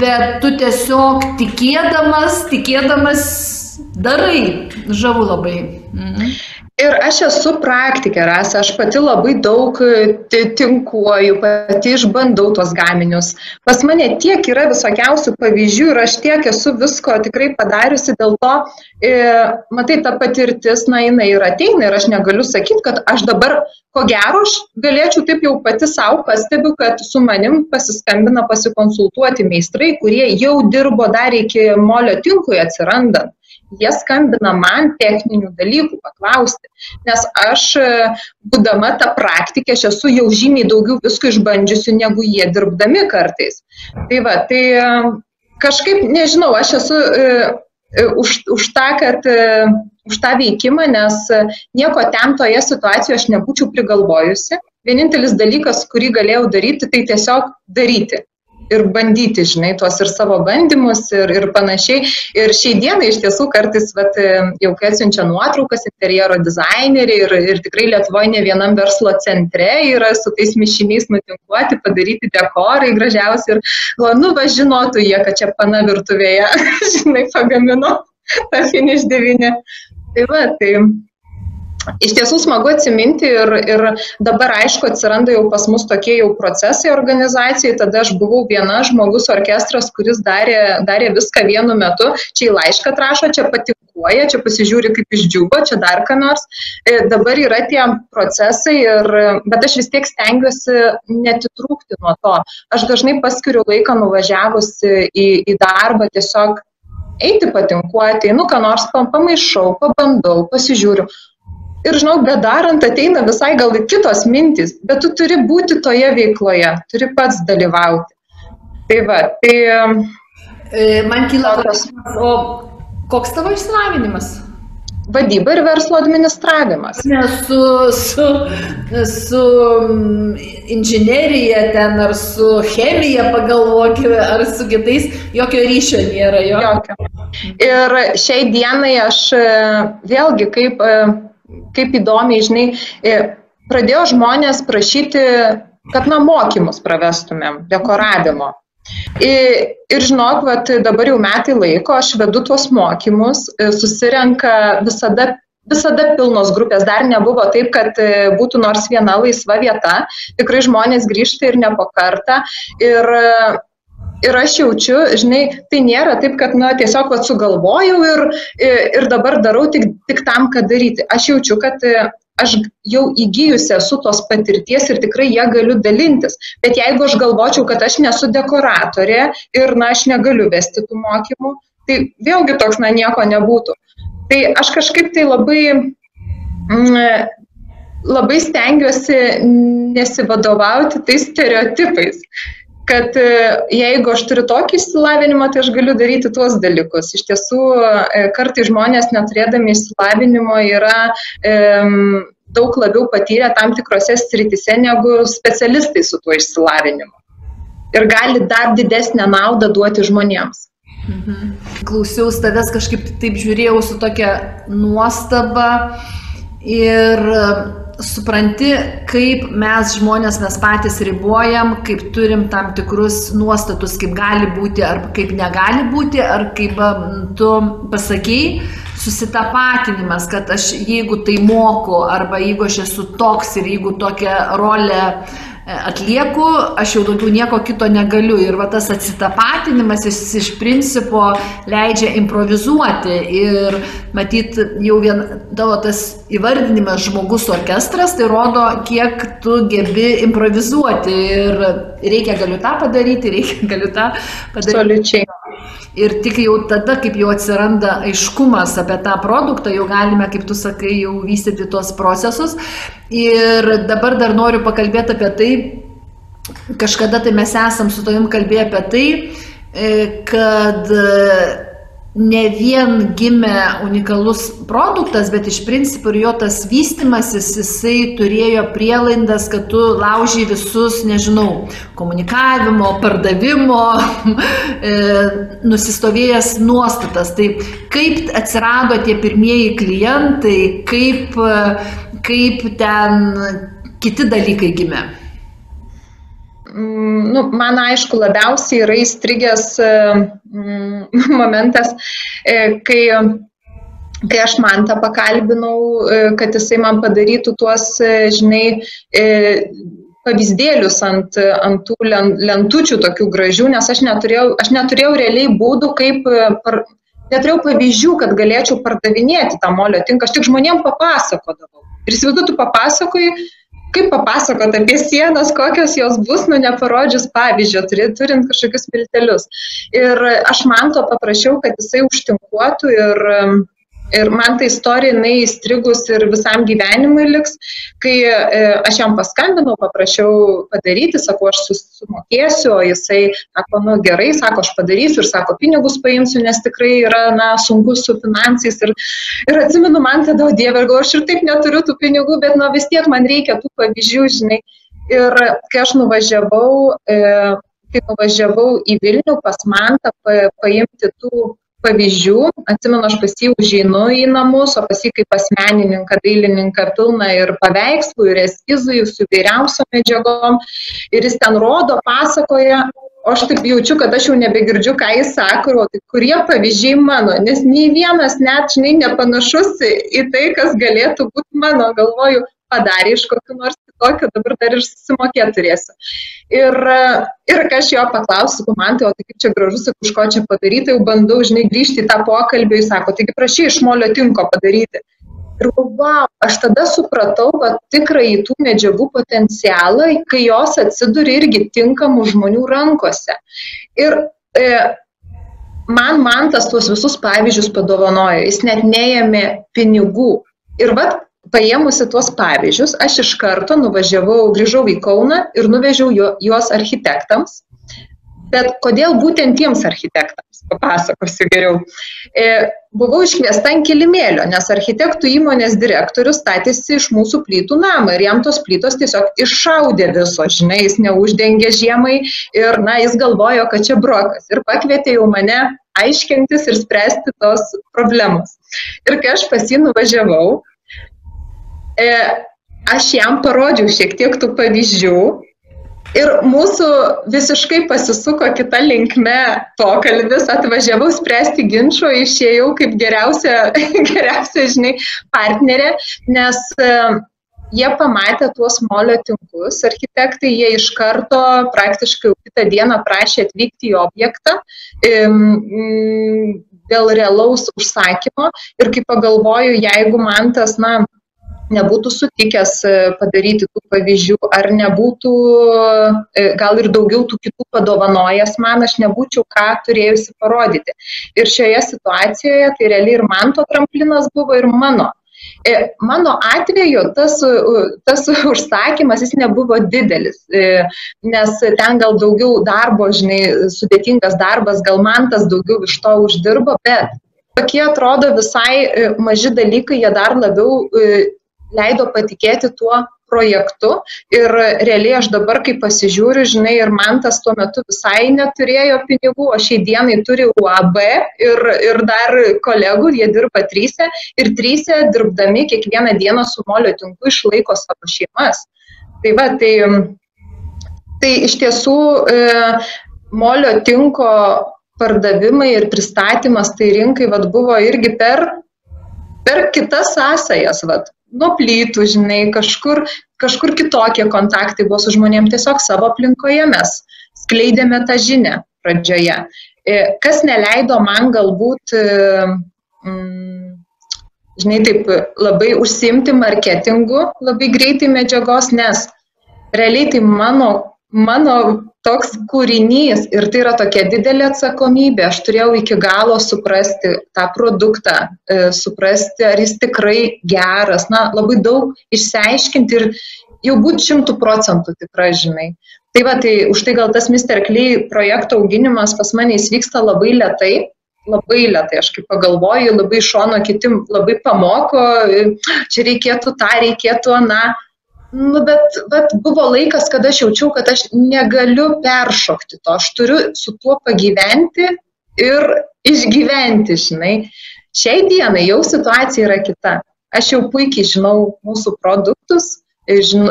bet tu tiesiog tikėdamas, tikėdamas darai. Žavu labai. Mhm. Ir aš esu praktikė, Rasa, aš pati labai daug e, tinkuoju, pati išbandau tuos gaminius. Pas mane tiek yra visokiausių pavyzdžių ir aš tiek esu visko tikrai padariusi, dėl to, e, matai, ta patirtis, na, jinai ir ateina ir aš negaliu sakyti, kad aš dabar, ko gero, aš galėčiau taip jau pati savo pastebiu, kad su manim pasiskambina pasikonsultuoti meistrai, kurie jau dirbo dar iki molio tinkui atsirandant jie skambina man techninių dalykų paklausti, nes aš, būdama ta praktikė, aš esu jau žymiai daugiau visko išbandžiusi, negu jie dirbdami kartais. Tai va, tai kažkaip, nežinau, aš esu už, už tą, kad už tą veikimą, nes nieko ten toje situacijoje aš nebūčiau prigalvojusi. Vienintelis dalykas, kurį galėjau daryti, tai tiesiog daryti ir bandyti, žinai, tuos ir savo bandymus ir, ir panašiai. Ir šiai dienai iš tiesų kartais, vat, jau kai atsiunčia nuotraukas interjero dizaineriai ir, ir tikrai Lietuvoje ne vienam verslo centre yra su tais mišiniais nutinkuoti, padaryti dekorai gražiausi ir, nu, va, žinotų jie, kad čia pana virtuvėje, žinai, pagamino tą finish 9. Tai va, tai Iš tiesų smagu atsiminti ir, ir dabar aišku atsiranda jau pas mus tokie jau procesai organizacijai, tada aš buvau viena žmogus orkestras, kuris darė, darė viską vienu metu, čia į laišką atrašo, čia patikuoja, čia pasižiūri kaip išdžiugo, čia dar ką nors. E, dabar yra tie procesai, ir, bet aš vis tiek stengiuosi netitrūkti nuo to. Aš dažnai paskiriu laiką nuvažiavusi į, į darbą tiesiog eiti patinkuoti, nu ką nors pamaišau, pabandau, pasižiūriu ir žinau, bedarant ateina visai gal kitos mintys, bet tu turi būti toje veikloje, turi pats dalyvauti. Tai va, tai... E, man kyla klausimas, o koks tavo išsilavinimas? Vadyba ir verslo administravimas. Ne, su, su, su mm, inžinierija ten, ar su chemija pagalvokime, ar su kitais, jokio ryšio nėra. Jokio. jokio. Ir šiai dienai aš e, vėlgi kaip e, kaip įdomiai, žinai, e, pradėjo žmonės prašyti, kad na mokymus pravestumėm, dekoravimo. Ir, ir žinok, vat, dabar jau metai laiko aš vedu tuos mokymus, e, susirenka visada visada pilnos grupės, dar nebuvo taip, kad e, būtų nors viena laisva vieta, tikrai žmonės grįžta ir ne po kartą. Ir ir aš jaučiu, žinai, tai nėra taip, kad, na, tiesiog vat, sugalvojau ir, ir dabar darau tik, tik tam, kad daryti. Aš jaučiu, kad e, aš jau įgyjusi esu tos patirties ir tikrai ją galiu dalintis. Bet jeigu aš galvočiau, kad aš nesu dekoratorė ir, na, aš negaliu vesti tų mokymų, tai vėlgi toks, na, nieko nebūtų. Tai aš kažkaip tai labai, mm, labai stengiuosi nesivadovauti tais stereotipais kad e, jeigu aš turiu tokį išsilavinimą, tai aš galiu daryti tuos dalykus. Iš tiesų, e, kartai žmonės neturėdami išsilavinimo yra e, daug labiau patyrę tam tikrose sritise negu specialistai su tuo išsilavinimu. Ir gali dar didesnę naudą duoti žmonėms. Mhm. Klausiausi tavęs kažkaip taip žiūrėjau su tokia nuostaba ir supranti, kaip mes žmonės mes patys ribojam, kaip turim tam tikrus nuostatus, kaip gali būti ar kaip negali būti, ar kaip tu pasakėjai, susitapatinimas, kad aš jeigu tai moku, arba jeigu aš esu toks ir jeigu tokią rolę atlieku, aš jau daugiau nieko kito negaliu. Ir va tas atsitapatinimas jis iš principo leidžia improvizuoti. Ir matyt, jau vien tavo tas įvardinimas žmogus orkestras, tai rodo, kiek tu gebi improvizuoti. Ir reikia galiu tą padaryti, reikia galiu tą padaryti. Absoliučiai. Ir tik jau tada, kaip jau atsiranda aiškumas apie tą produktą, jau galime, kaip tu sakai, jau vystyti tuos procesus. Ir dabar dar noriu pakalbėti apie tai, kažkada tai mes esam su tavim kalbėję apie tai, e, kad ne vien gimė unikalus produktas, bet iš principo ir jo tas vystimasis, jisai turėjo prielaidas, kad tu laužiai visus, nežinau, komunikavimo, pardavimo, e, nusistovėjęs nuostatas. Tai kaip atsirado tie pirmieji klientai, kaip, kaip ten kiti dalykai gimė? Mm, nu, man aišku, labiausiai yra įstrigęs mm, momentas, e, kai, kai aš man tą pakalbinau, e, kad jisai man padarytų tuos, e, žinai, pavyzdėlius ant, ant tų lentučių tokių gražių, nes aš neturėjau, aš neturėjau realiai būdų, kaip par, neturėjau pavyzdžių, kad galėčiau pardavinėti tą molio tinką, aš tik žmonėm papasakodavau. Ir įsivaizduoju, tu papasakoji, kaip papasakot apie sienas, kokios jos bus, nu neparodžius pavyzdžio, turint kažkokius piltelius. Ir aš man to paprašiau, kad jisai užtinkuotų ir Ir man ta istorija, jinai įstrigus ir visam gyvenimui liks, kai e, aš jam paskambinau, paprašiau padaryti, sako, aš sumokėsiu, o jisai sako, nu gerai, sako, aš padarysiu ir sako, pinigus paimsiu, nes tikrai yra, na, sunku su finansais. Ir, ir atsimenu, man tada, o dieve, galvoju, aš ir taip neturiu tų pinigų, bet, nu, vis tiek man reikia tų pavyzdžių, žinai. Ir kai aš nuvažiavau, e, kai nuvažiavau į Vilnių pas Mantą pa, paimti tų pavyzdžių. Atsimenu, aš pas jį užeinu į namus, o pas jį kaip pas menininką, dailininką pilna ir paveikslų, ir eskizų, su įvairiausiom medžiagom. Ir jis ten rodo, pasakoja, o aš taip jaučiu, kad aš jau nebegirdžiu, ką jis sako, o tai kurie pavyzdžiai mano, nes nei vienas net, žinai, nepanašus į tai, kas galėtų būti mano, galvoju, padarė iš kokiu nors kitokiu, dabar dar ir susimokėti turėsiu. Ir, ir kai aš jo paklausiu, man tai, o tai kaip čia gražus, iš ko čia padaryti, jau bandau, žinai, grįžti į tą pokalbį, jis sako, taigi prašy iš molio tinko padaryti. Ir wow, aš tada supratau va, tikrai tų medžiagų potencialą, kai jos atsiduria irgi tinkamų žmonių rankose. Ir e, man man tas tuos visus pavyzdžius padovanojo, jis net neėmė pinigų. Ir vat paėmusi tuos pavyzdžius, aš iš karto nuvažiavau, grįžau į Kauną ir nuvežiau juos architektams. Bet kodėl būtent tiems architektams? Papasakosiu geriau. E, buvau iškviesta ant kilimėlio, nes architektų įmonės direktorius statėsi iš mūsų plytų namą ir jam tos plytos tiesiog iššaudė viso, žinai, jis neuždengė žiemai ir, na, jis galvojo, kad čia brokas ir pakvietė jau mane aiškintis ir spręsti tos problemos. Ir kai aš pas jį nuvažiavau, e, aš jam parodžiau šiek tiek tų pavyzdžių ir mūsų visiškai pasisuko kita linkme pokalbis, atvažiavau spręsti ginčio, išėjau kaip geriausia, geriausia žinai, partnerė, nes e, jie pamatė tuos molio tinklus, architektai, jie iš karto praktiškai kitą dieną prašė atvykti į objektą dėl realaus užsakymo ir kai pagalvoju, jeigu man tas, na, nebūtų sutikęs e, padaryti tų pavyzdžių, ar nebūtų e, gal ir daugiau tų kitų padovanojęs man, aš nebūčiau ką turėjusi parodyti. Ir šioje situacijoje tai realiai ir man to tramplinas buvo ir mano. E, mano atveju tas, tas užsakymas jis nebuvo didelis, nes ten gal daugiau darbo, žinai, sudėtingas darbas, gal man tas daugiau iš to uždirbo, bet tokie atrodo visai maži dalykai, jie dar labiau leido patikėti tuo projektu ir realiai aš dabar, kai pasižiūriu, žinai, ir man tas tuo metu visai neturėjo pinigų, o šiai dienai turi UAB ir, ir dar kolegų, jie dirba trysia ir trysia dirbdami kiekvieną dieną su molio tinku išlaiko savo šeimas. Tai va, tai, tai iš tiesų e, molio tinko pardavimai ir pristatymas tai rinkai vat, buvo irgi per, per kitas sąsajas. Vat nuo plytų, žinai, kažkur, kažkur kitokie kontaktai buvo su žmonėm, tiesiog savo aplinkoje mes skleidėme tą žinę pradžioje. E, kas neleido man galbūt, e, mm, žinai, taip labai užsimti marketingu labai greitai medžiagos, nes realiai tai mano, mano toks kūrinys ir tai yra tokia didelė atsakomybė. Aš turėjau iki galo suprasti tą produktą, e, suprasti, ar jis tikrai geras, na, labai daug išsiaiškinti ir jau būti šimtų procentų tikra, žinai. Tai va, tai už tai gal tas Mr. Klee projekto auginimas pas mane jis vyksta labai lietai, labai lietai, aš kaip pagalvoju, labai šono kiti labai pamoko, čia reikėtų tą, reikėtų aną. Nu, bet, bet buvo laikas, kada aš jaučiau, kad aš negaliu peršokti to, aš turiu su tuo pagyventi ir išgyventi, žinai. Šiai dienai jau situacija yra kita. Aš jau puikiai žinau mūsų produktus, žin,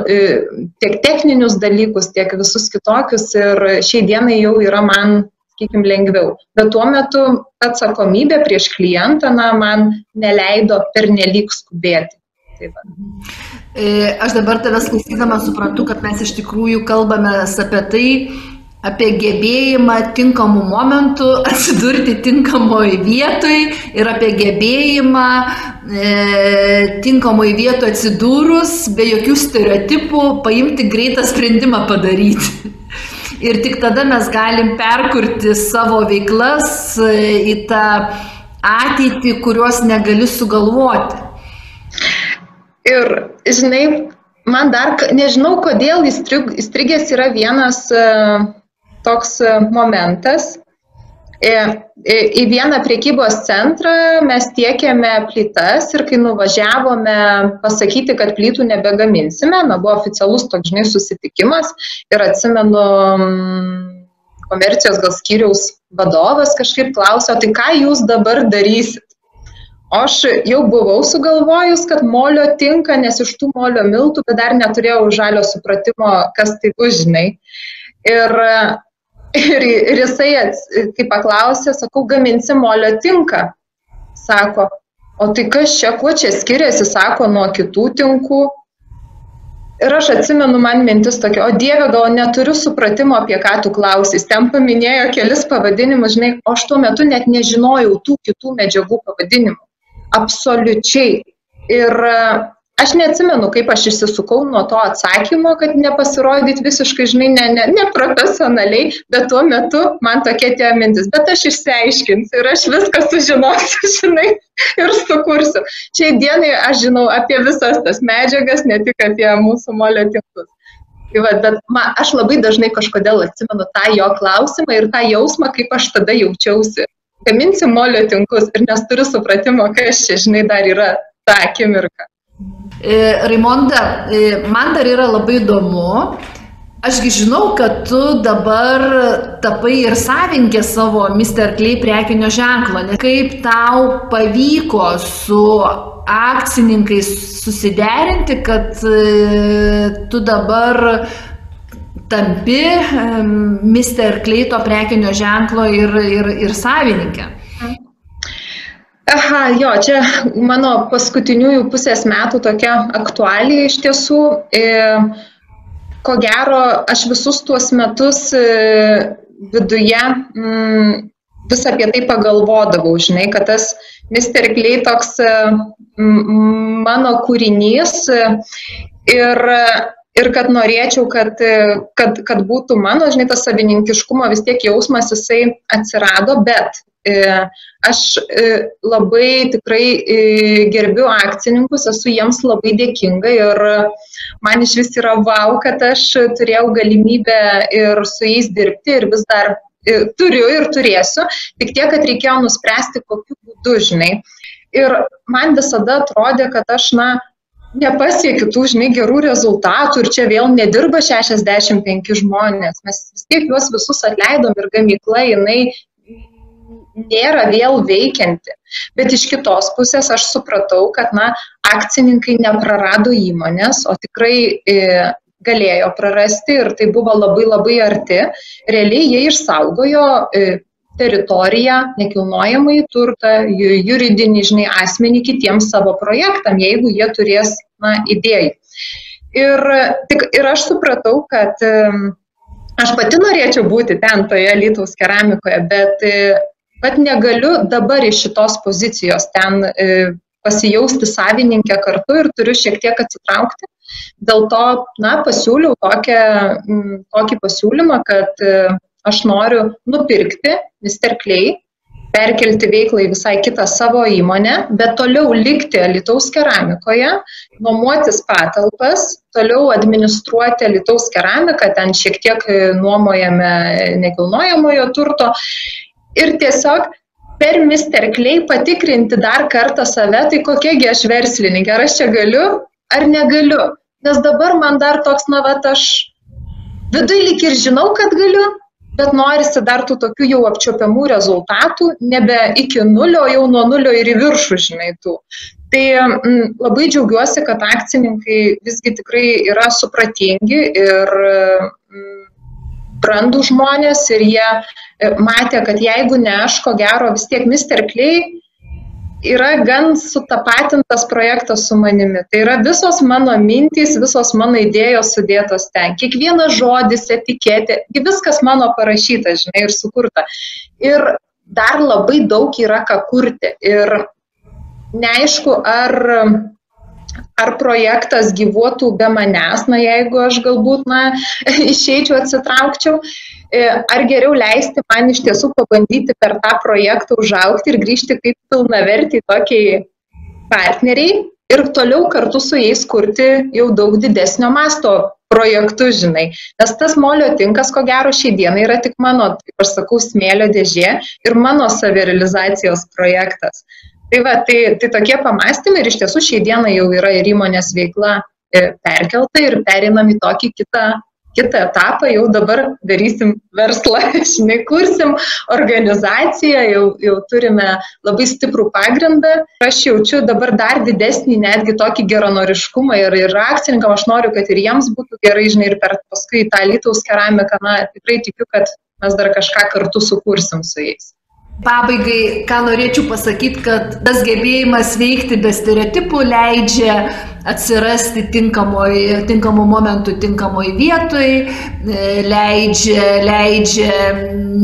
tiek techninius dalykus, tiek visus kitokius ir šiai dienai jau yra man, sakykim, lengviau. Bet tuo metu atsakomybė prieš klientą na, man neleido pernelyg skubėti. Tai va. E, aš dabar tavęs klausydama suprantu, kad mes iš tikrųjų kalbame apie tai, apie gebėjimą tinkamų momentų atsidurti tinkamoje vietoje ir apie gebėjimą e, tinkamoje vietoje atsidūrus, be jokių stereotipų, paimti greitą sprendimą padaryti. Ir tik tada mes galim perkurti savo veiklas e, į tą ateitį, kurios negali sugalvoti. Ir, žinai, man dar, nežinau, kodėl įstrig, įstrigęs yra vienas uh, toks uh, momentas. Į, į, vieną priekybos centrą mes tiekėme plytas ir kai nuvažiavome pasakyti, kad plytų nebegaminsime, na, buvo oficialus toks, žinai, susitikimas ir atsimenu, komercijos gal skyriaus vadovas kažkaip klausė, tai ką jūs dabar darysit? Aš jau buvau sugalvojus, kad molio tinka, nes iš tų molio miltų, bet dar neturėjau žalio supratimo, kas tai bus, žinai. Ir, ir, ir jisai, kai paklausė, sakau, gaminsi molio tinka. Sako, o tai kas čia, kuo čia skiriasi, sako, nuo kitų tinkų. Ir aš atsimenu man mintis tokia, o Dieve, gal neturiu supratimo, apie ką tu klausys. Ten paminėjo kelis pavadinimus, žinai, o aš tuo metu net nežinojau tų kitų medžiagų pavadinimų absoliučiai. Ir e, aš neatsimenu, kaip aš išsisukau nuo to atsakymo, kad nepasirodyti visiškai, žinai, ne, ne, neprofesionaliai, bet tuo metu man tokia tie mintis, bet aš išsiaiškinsiu ir aš viską sužinosiu, žinai, ir sukursiu. Šiai dienai aš žinau apie visas tas medžiagas, ne tik apie mūsų molio tinklus. Tai va, bet man, aš labai dažnai kažkodėl atsimenu tą jo klausimą ir tą jausmą, kaip aš tada jaučiausi gaminsim molio tinklus ir nes turiu supratimo, kas čia, žinai, dar yra ta akimirka. E, Raimonda, e, man dar yra labai įdomu. Ašgi žinau, kad tu dabar tapai ir savinkė savo Mr. Clay prekinio ženklo. Kaip tau pavyko su akcininkais susiderinti, kad e, tu dabar tampi Mr. Kleito prekinio ženklo ir, ir, ir savininkė. Aha, jo, čia mano paskutiniųjų pusės metų tokia aktualija iš tiesų. E, ko gero, aš visus tuos metus e, viduje m, vis apie tai pagalvodavau, žinai, kad tas Mr. Clay toks mano kūrinys ir, ir kad norėčiau, kad, kad, kad būtų mano, žinai, tas savininkiškumo vis tiek jausmas jisai atsirado, bet e, aš e, labai tikrai e, gerbiu akcininkus, esu jiems labai dėkinga ir man iš vis yra wow, kad aš turėjau galimybę ir su jais dirbti ir vis dar turiu ir turėsiu, tik tiek, kad reikėjo nuspręsti, kokiu būdu, žinai. Ir man visada atrodė, kad aš, na, nepasiekiu tų, žinai, gerų rezultatų ir čia vėl nedirba 65 žmonės. Mes vis tiek juos visus atleidom ir gamykla, jinai nėra vėl veikianti. Bet iš kitos pusės aš supratau, kad, na, akcininkai neprarado įmonės, o tikrai e, galėjo prarasti ir tai buvo labai labai arti. Realiai jie išsaugojo e, teritoriją, nekilnojamąjį turtą, juridinį, žinai, asmenį kitiems savo projektam, jeigu jie turės, na, idėjų. Ir, tik, ir aš supratau, kad aš pati norėčiau būti ten toje Lietuvos keramikoje, bet, bet negaliu dabar iš šitos pozicijos ten e, pasijausti savininkę kartu ir turiu šiek tiek atsitraukti. Dėl to, na, pasiūliau tokią, tokį pasiūlymą, kad e, aš noriu nupirkti. Clay, perkelti veiklą į visai kitą savo įmonę, bet toliau likti Lietuvos keramikoje, nuomotis patalpas, toliau administruoti Lietuvos keramiką, ten šiek tiek e, nuomojame nekilnojamojo turto ir tiesiog per. Clay patikrinti dar kartą save, tai kokiagi aš verslininkė, ar aš čia galiu, ar negaliu. Nes dabar man dar toks, na, va, aš vidui lik ir žinau, kad galiu, bet norisi dar tų tokių jau apčiopiamų rezultatų, nebe iki nulio, jau nuo nulio ir į viršų, žinai, tų. Tai m, mm, labai džiaugiuosi, kad akcininkai visgi tikrai yra supratingi ir m, mm, brandų žmonės ir jie e, matė, kad jeigu ne aš, ko gero vis tiek Mr. Clay yra gan sutapatintas projektas su manimi. Tai yra visos mano mintys, visos mano idėjos sudėtos ten. Kiekvienas žodis, etiketė, viskas mano parašyta, žinai, ir sukurta. Ir dar labai daug yra ką kurti. Ir neaišku, ar ar projektas gyvuotų be manęs, na jeigu aš galbūt, na, išeičiau, atsitraukčiau, ar geriau leisti man iš tiesų pabandyti per tą projektą užaukti ir grįžti kaip pilnavertį tokiai partneriai ir toliau kartu su jais kurti jau daug didesnio masto projektus, žinai. Nes tas molio tinkas, ko gero, šiai dienai yra tik mano, kaip aš sakau, smėlio dėžė ir mano savirealizacijos projektas. Tai va, tai, tai tokie pamastymai ir iš tiesų šiai dienai jau yra ir įmonės veikla e, perkelta ir perinam į tokį kitą, kitą etapą, jau dabar darysim verslą, žinai, kursim organizaciją, jau, jau turime labai stiprų pagrindą. Aš jaučiu dabar dar didesnį netgi tokį geranoriškumą ir, ir akcininkam aš noriu, kad ir jiems būtų gerai, žinai, ir per paskui tą Lietuvos keramiką, na, tikrai tikiu, kad mes dar kažką kartu sukursim su jais. Pabaigai, ką norėčiau pasakyti, kad tas gebėjimas veikti be stereotipų leidžia atsirasti tinkamoj, tinkamų momentų tinkamoj vietoj, e, leidžia, leidžia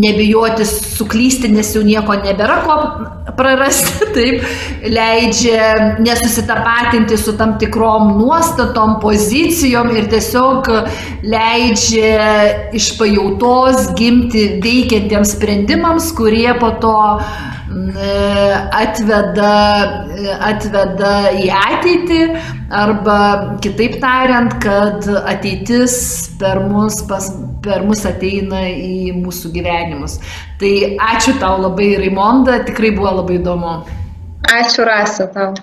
nebijoti suklysti, nes jau nieko nebėra ko prarasti, taip, leidžia nesusitapatinti su tam tikrom nuostatom, pozicijom ir tiesiog leidžia iš pajautos gimti veikiantiems sprendimams, kurie po to atveda, atveda į ateitį arba kitaip tariant, kad ateitis per mus, pas, per mus ateina į mūsų gyvenimus. Tai ačiū tau labai, Raimonda, tikrai buvo labai įdomu. Ačiū, Rasa, tau.